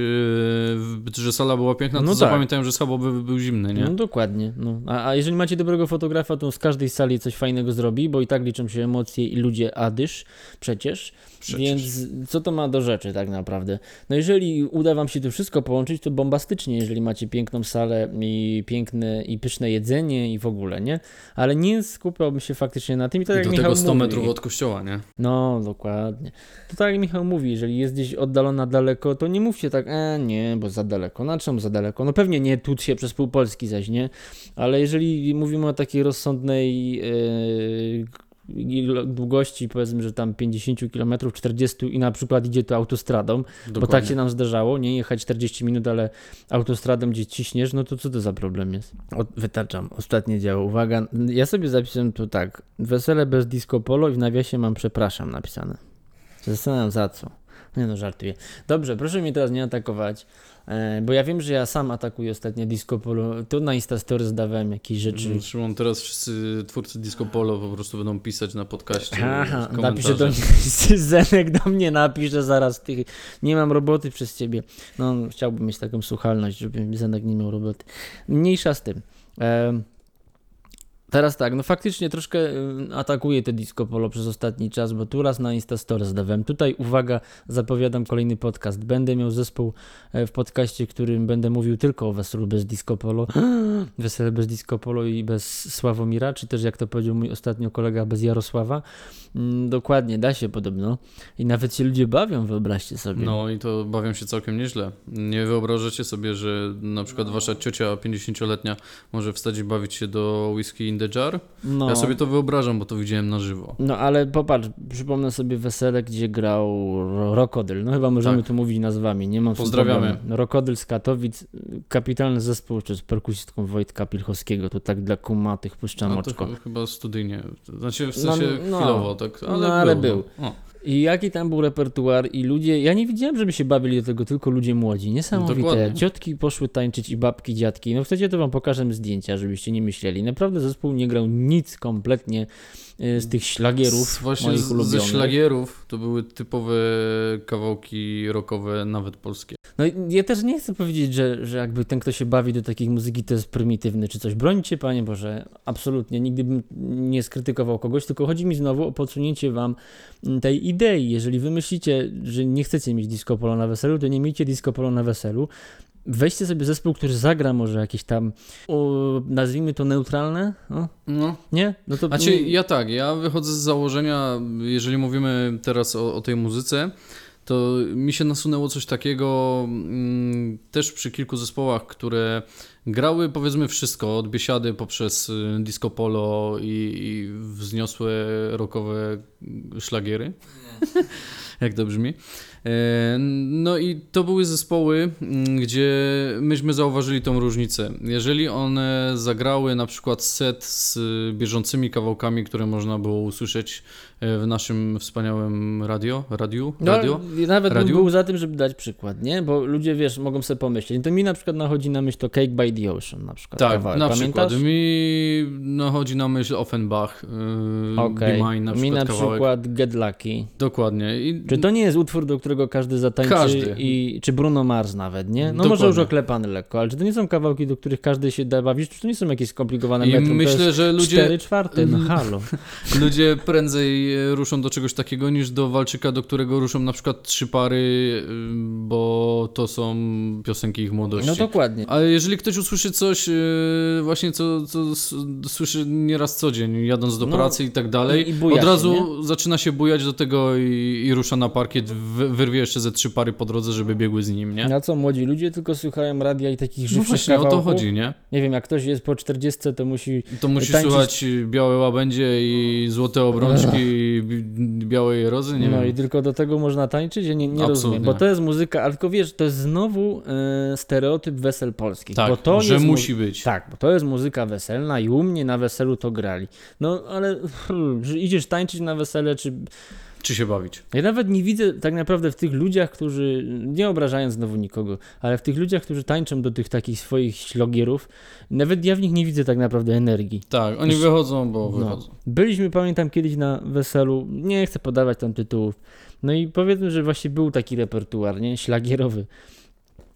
że sala była piękna, to No tak. zapamiętają, że schabowy był zimny, nie? No dokładnie. No. A, a jeżeli macie dobrego fotografa, to z każdej sali coś fajnego zrobi, bo i tak liczą się emocje i ludzie, a dysz przecież. Przecież. Więc co to ma do rzeczy tak naprawdę? No jeżeli uda wam się to wszystko połączyć, to bombastycznie, jeżeli macie piękną salę i piękne i pyszne jedzenie i w ogóle, nie? Ale nie skupiałbym się faktycznie na tym i tak jak do Michał tego 100 mówi. metrów od kościoła, nie? No, dokładnie. To tak jak Michał mówi, jeżeli jest gdzieś oddalona daleko, to nie mówcie tak, e, nie, bo za daleko. No czemu za daleko? No pewnie nie tłuc się przez pół Polski zaś, nie? Ale jeżeli mówimy o takiej rozsądnej yy, długości, powiedzmy, że tam 50 km, 40 i na przykład idzie to autostradą, bo tak się nam zdarzało, nie jechać 40 minut, ale autostradą gdzie ciśniesz, no to co to za problem jest? O, wytaczam, ostatnie działo, uwaga, ja sobie zapisałem tu tak, wesele bez disco polo i w nawiasie mam przepraszam napisane. Zastanawiam za co. Nie no, żartuję. Dobrze, proszę mnie teraz nie atakować, e, bo ja wiem, że ja sam atakuję ostatnio disco polo, tu na Instastory zdawałem jakieś rzeczy. Mm, Szymon, teraz wszyscy twórcy Disco Polo po prostu będą pisać na podcaście Aha, napiszę do komentarzach. Zenek do mnie napisze zaraz ty, nie mam roboty przez ciebie. No, chciałbym mieć taką słuchalność, żeby Zenek nie miał roboty. Mniejsza z tym. Em, Teraz tak, no faktycznie troszkę y, atakuję te disco polo przez ostatni czas, bo tu raz na Instastory zdawałem. Tutaj uwaga, zapowiadam kolejny podcast. Będę miał zespół e, w podcaście, którym będę mówił tylko o weselu bez disco polo. Wesele bez disco polo i bez Sławomira, czy też jak to powiedział mój ostatnio kolega, bez Jarosława. Mm, dokładnie, da się podobno. I nawet się ludzie bawią, wyobraźcie sobie. No i to bawią się całkiem nieźle. Nie wyobrażacie sobie, że na przykład wasza ciocia 50-letnia może wstać i bawić się do Whisky the Jar? no. Ja sobie to wyobrażam, bo to widziałem na żywo. No ale popatrz, przypomnę sobie wesele, gdzie grał Ro- Rokodyl. No chyba możemy Tak. tu mówić nazwami, nie mam Pozdrawiamy. No, Rokodyl z Katowic, kapitalny zespół, czy z perkusistką Wojtka Pilchowskiego, to tak dla kumatych puszczam No oczko. ch- chyba studyjnie. Znaczy w No, sensie no. chwilowo, tak? Ale No, ale był. był. No. I jaki tam był repertuar i ludzie, ja nie widziałem, żeby się bawili do tego, tylko ludzie młodzi, niesamowite. Dokładnie. Ciotki poszły tańczyć i babki, dziadki. No chcecie, to wam pokażę zdjęcia, żebyście nie myśleli. Naprawdę zespół nie grał nic kompletnie y, z tych szlagierów Z, właśnie moich z, ze ulubionych. szlagierów to były typowe kawałki rockowe, nawet polskie. No ja też nie chcę powiedzieć, że, że jakby ten, kto się bawi do takiej muzyki, to jest prymitywny czy coś. Brońcie, Panie Boże, absolutnie. Nigdy bym nie skrytykował kogoś, tylko chodzi mi znowu o podsunięcie Wam tej idei. Jeżeli wy myślicie, że nie chcecie mieć disco polo na weselu, to nie miejcie disco polo na weselu. Weźcie sobie zespół, który zagra może jakieś tam, o, nazwijmy to neutralne, o, No. nie? No to Znaczy, ja tak, ja wychodzę z założenia, jeżeli mówimy teraz o, o tej muzyce, to mi się nasunęło coś takiego mm, też przy kilku zespołach, które grały powiedzmy wszystko, od biesiady poprzez y, disco polo i, i wzniosłe rockowe szlagiery. Jak to brzmi. E, No i to były zespoły, gdzie myśmy zauważyli tą różnicę. Jeżeli one zagrały na przykład set z bieżącymi kawałkami, które można było usłyszeć w naszym wspaniałym radio, radiu, No, radio, nawet Radiu? bym był za tym, żeby dać przykład, nie? Bo ludzie, wiesz, mogą sobie pomyśleć. To mi na przykład nachodzi na myśl to Cake by the Ocean na przykład. Tak, kawałek. na Pamiętasz? przykład. Mi nachodzi na myśl Offenbach, yy, Okej. Be Mine na Mi przykład na kawałek. przykład Get Lucky. Dokładnie. I Czy to nie jest utwór, do którego każdy zatańczy? Każdy. I, czy Bruno Mars nawet, nie? No może Dokładnie. już oklepany lekko, ale czy to nie są kawałki, do których każdy się da bawić? Czy to nie są jakieś skomplikowane I metrum? myślę, że ludzie, 4 czwarte, no halo. ludzie prędzej e, ruszą do czegoś takiego niż do walczyka, do którego ruszą na przykład trzy pary, y, bo to są piosenki ich młodości. No dokładnie. Ale jeżeli ktoś usłyszy coś y, właśnie, co, co słyszy nieraz co dzień, jadąc do No, pracy i tak dalej, i- i buja od się, razu zaczyna się bujać do tego i, i rusza na parkiet, wy- wyrwie jeszcze ze trzy pary po drodze, żeby biegły z nim, nie? Na co młodzi ludzie tylko słuchają radia i takich No żywszych właśnie, o to kawałków? chodzi, nie? Nie wiem, jak ktoś jest po 40, to musi To musi Tańczyć- słuchać białe łabędzie i złote obrączki i białej rozy, nie no wiem. i tylko do tego można tańczyć? Ja nie, nie rozumiem, bo to jest muzyka, ale tylko wiesz, to jest znowu e, stereotyp wesel polskich. Tak, bo to że jest mu- musi być. Tak, bo to jest muzyka weselna i u mnie na weselu to grali. No ale że idziesz tańczyć na wesele, czy Czy się bawić? Ja nawet nie widzę tak naprawdę w tych ludziach, którzy, nie obrażając znowu nikogo, ale w tych ludziach, którzy tańczą do tych takich swoich ślogierów, nawet ja w nich nie widzę tak naprawdę energii. Tak, oni Już- wychodzą, bo No. wychodzą. Byliśmy, pamiętam, kiedyś na weselu, nie chcę podawać tam tytułów, no i powiedzmy, że właśnie był taki repertuar, nie, szlagierowy.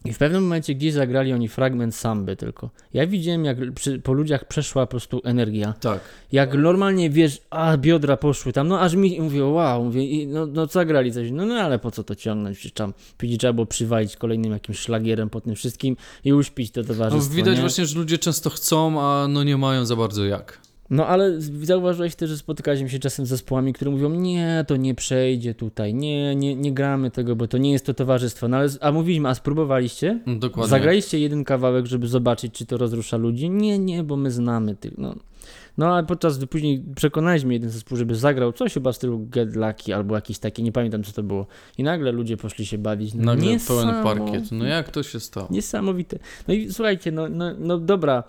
I w pewnym momencie gdzieś zagrali oni fragment samby tylko. Ja widziałem, jak przy, po ludziach przeszła po prostu energia. Tak. Jak normalnie wiesz, a biodra poszły tam, no aż mi mówię, wow, mówię, no, no zagrali coś, no, no ale po co to ciągnąć, przecież tam później trzeba było przywalić kolejnym jakimś szlagierem po tym wszystkim i uśpić to No, towarzystwo, widać nie? właśnie, że ludzie często chcą, a no nie mają za bardzo jak. No ale zauważyłeś też, że spotykaliśmy się czasem z zespołami, które mówią, nie, to nie przejdzie tutaj, nie, nie, nie gramy tego, bo to nie jest to towarzystwo, no ale, a mówiliśmy, a spróbowaliście? Dokładnie. Zagraliście jeden kawałek, żeby zobaczyć, czy to rozrusza ludzi? Nie, nie, bo my znamy tych, no. No ale podczas gdy później przekonaliśmy jeden zespół, żeby zagrał coś chyba w stylu Get Lucky albo jakiś taki, nie pamiętam co to było. I nagle ludzie poszli się bawić. No, Nagle pełen parkiet. No jak to się stało? Niesamowite. No i słuchajcie, no, no, no dobra.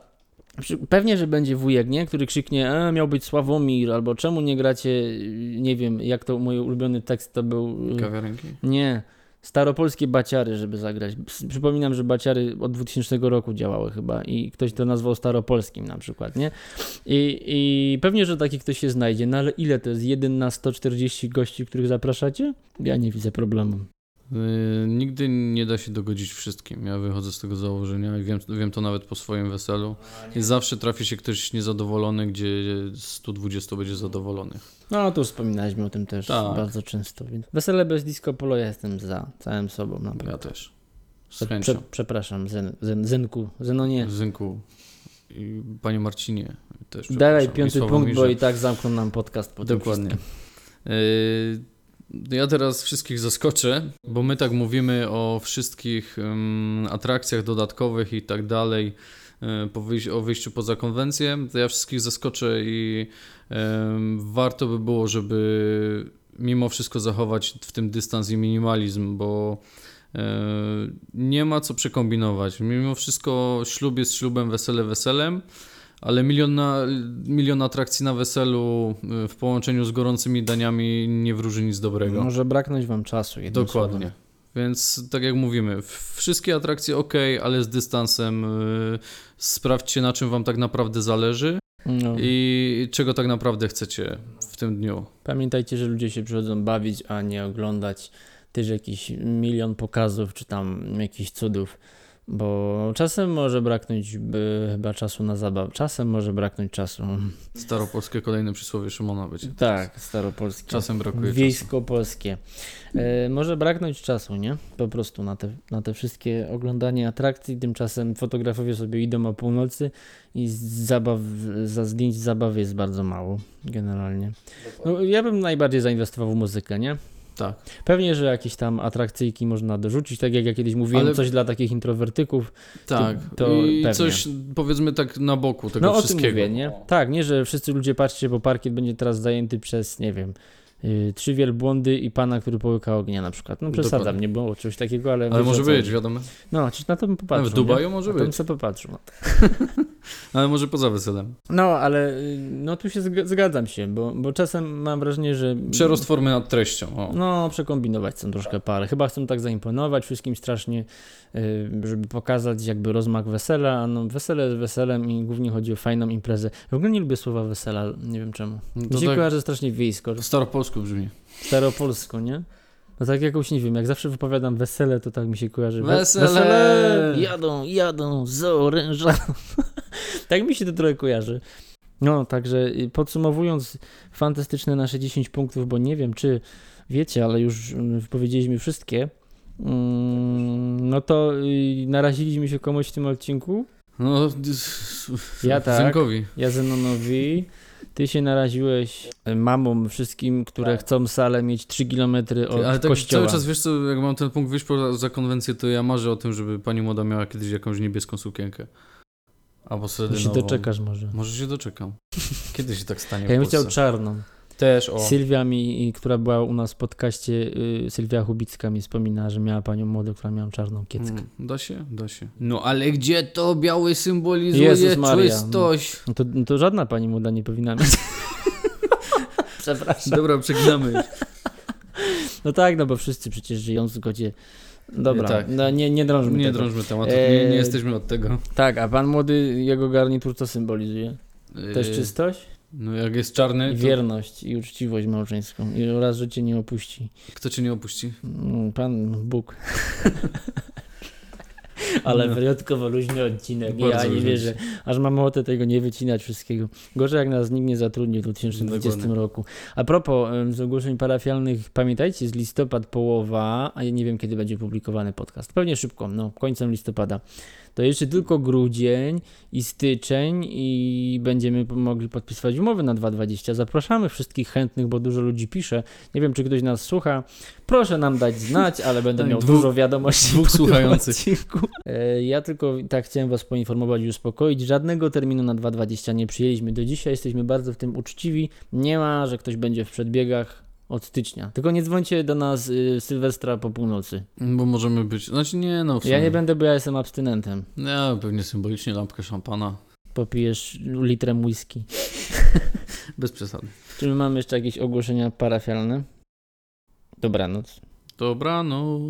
Pewnie, że będzie wujek, nie? Który krzyknie, e, miał być Sławomir, albo czemu nie gracie, nie wiem, jak to mój ulubiony tekst to był. Kawiarenki? Nie. Staropolskie baciary, żeby zagrać. Przypominam, że baciary od 2000 roku działały chyba i ktoś to nazwał staropolskim na przykład, nie? I, I pewnie, że taki ktoś się znajdzie, no ale ile to jest? 1 na 140 gości, których zapraszacie? Ja nie widzę problemu. Yy, nigdy nie da się dogodzić wszystkim. Ja wychodzę z tego założenia i wiem, wiem to nawet po swoim weselu. I zawsze trafi się ktoś niezadowolony, gdzie 120 będzie zadowolonych. No, to już wspominaliśmy o tym też Tak. bardzo często. Więc wesele bez disco polo ja jestem za całym sobą. Ja Naprawdę. też. Z Prze- chęcią. przepraszam, zen, zen, Zenku, Zenonie. Zynku i panie Marcinie też. Przepraszam. piąty punkt, bo i tak zamkną nam podcast po tym Dokładnie. wszystkim. Ja teraz wszystkich zaskoczę, bo my tak mówimy o wszystkich atrakcjach dodatkowych i tak dalej, wyjś- o wyjściu poza konwencję. To ja wszystkich zaskoczę i warto by było, żeby mimo wszystko zachować w tym dystans i minimalizm, bo yy, nie ma co przekombinować. Mimo wszystko ślub jest ślubem, wesele weselem. Ale milion, na, milion atrakcji na weselu y, w połączeniu z gorącymi daniami nie wróży nic dobrego. Może braknąć wam czasu. Dokładnie. słowem. Więc tak jak mówimy, wszystkie atrakcje ok, ale z dystansem. y, Sprawdźcie na czym wam tak naprawdę zależy No. i czego tak naprawdę chcecie w tym dniu. Pamiętajcie, że ludzie się przychodzą bawić, a nie oglądać też jakiś milion pokazów, czy tam jakichś cudów. Bo czasem może braknąć by, chyba czasu na zabawę. Czasem może braknąć czasu. Staropolskie kolejne przysłowie Szymona będzie. Tak, staropolskie. Czasem brakuje. Wiejsko-polskie. E, może braknąć czasu, nie? Po prostu na te, na te wszystkie oglądanie atrakcji. Tymczasem fotografowie sobie idą o północy i zabaw, za zdjęć zabawy jest bardzo mało, generalnie. No, ja bym najbardziej zainwestował w muzykę, nie? Tak. Pewnie, że jakieś tam atrakcyjki można dorzucić, tak jak ja kiedyś mówiłem, Ale- coś dla takich introwertyków. Tak. to I pewnie. coś powiedzmy tak na boku tego no o tym wszystkiego. mówię, nie? Tak, nie, że wszyscy ludzie patrzcie, bo parkiet będzie teraz zajęty przez, nie wiem, yy, trzy wielbłądy i pana, który połyka ognia na przykład. No przesadzam, Dokładnie. nie było czegoś takiego, ale... Ale może być, wiadomo. No, czy na to bym popatrzył, w Dubaju nie? może Na to bym być. sobie popatrzył. No. Ale może poza weselem. No, ale y, no tu się zg- zgadzam się, bo, bo czasem mam wrażenie, że... Przerost formy nad treścią. O. No, przekombinować chcą troszkę parę. Chyba chcą tak zaimponować wszystkim strasznie, y, żeby pokazać jakby rozmach wesela. A no, wesele jest weselem i głównie chodzi o fajną imprezę. W ogóle nie lubię słowa wesela, nie wiem czemu. No się tak kojarzy strasznie wiejsko, staropolsku brzmi. staropolsko, nie? No tak jakoś nie wiem, jak zawsze wypowiadam wesele, to tak mi się kojarzy. We- Wesele! Jadą, jadą z oręża. Tak mi się to trochę kojarzy. No, także y, podsumowując fantastyczne nasze 10 punktów, bo nie wiem, czy wiecie, ale już mm, powiedzieliśmy wszystkie, mm, no to y, naraziliśmy się komuś w tym odcinku. No, Ja tak. Zynkowi. Ja Zenonowi, ty się naraziłeś y, mamom wszystkim, które chcą salę mieć 3 km od Ale tak kościoła. cały czas, wiesz co, jak mam ten punkt wyjść poza konwencję, to ja marzę o tym, żeby pani młoda miała kiedyś jakąś niebieską sukienkę. Albo To się sredynową. doczekasz może. Może się doczekam. Kiedy się tak stanie Ja bym chciał czarną. Też, o. Sylwia mi, która była u nas w podcaście, y, Sylwia Chubicka mi wspomina, że miała panią młodą, która miała czarną kieckę. Mm, Da się? Da się. No ale gdzie to biały symbolizuje Jezus Maria, czystość? No to, no to żadna pani młoda nie powinna mieć. Przepraszam. Dobra, przeginamy już. No tak, no bo wszyscy przecież żyją w zgodzie. Dobra, Tak. no nie, nie drążmy Nie tego. drążmy tematu, Eee, nie, nie jesteśmy od tego. Tak, a pan młody, jego garnitur co symbolizuje? Też Eee, czystość? No jak jest czarny, I to wierność i uczciwość małżeńską. I oraz, że cię nie opuści. kto cię nie opuści? Mm, Pan Bóg. Ale No. wyjątkowo luźny odcinek. ja Bardzo nie luźny wierzę. Aż mam ochotę tego nie wycinać wszystkiego. Gorzej jak nas nikt nie zatrudni w 2020 Dokładnie. roku. A propos z ogłoszeń parafialnych, pamiętajcie, jest listopad połowa, a ja nie wiem kiedy będzie publikowany podcast. Pewnie szybko, no końcem listopada. To jeszcze tylko grudzień i styczeń i będziemy mogli podpisywać umowy na 2.20. Zapraszamy wszystkich chętnych, bo dużo ludzi pisze. Nie wiem, czy ktoś nas słucha. Proszę nam dać znać, ale będę miał dużo wiadomości. dwóch słuchających. odcinku. E, Ja tylko tak chciałem Was poinformować i uspokoić. Żadnego terminu na 2.20 nie przyjęliśmy. Do dzisiaj jesteśmy bardzo w tym uczciwi. Nie ma, że ktoś będzie w przedbiegach od stycznia. Tylko nie dzwońcie do nas y, Sylwestra po północy. Bo możemy być, znaczy nie no w sumie. Ja nie będę, bo ja jestem abstynentem. Ja pewnie symbolicznie lampkę szampana, Popijesz litrem whisky. bez przesady. Czy my mamy jeszcze jakieś ogłoszenia parafialne? Dobranoc. Dobra, no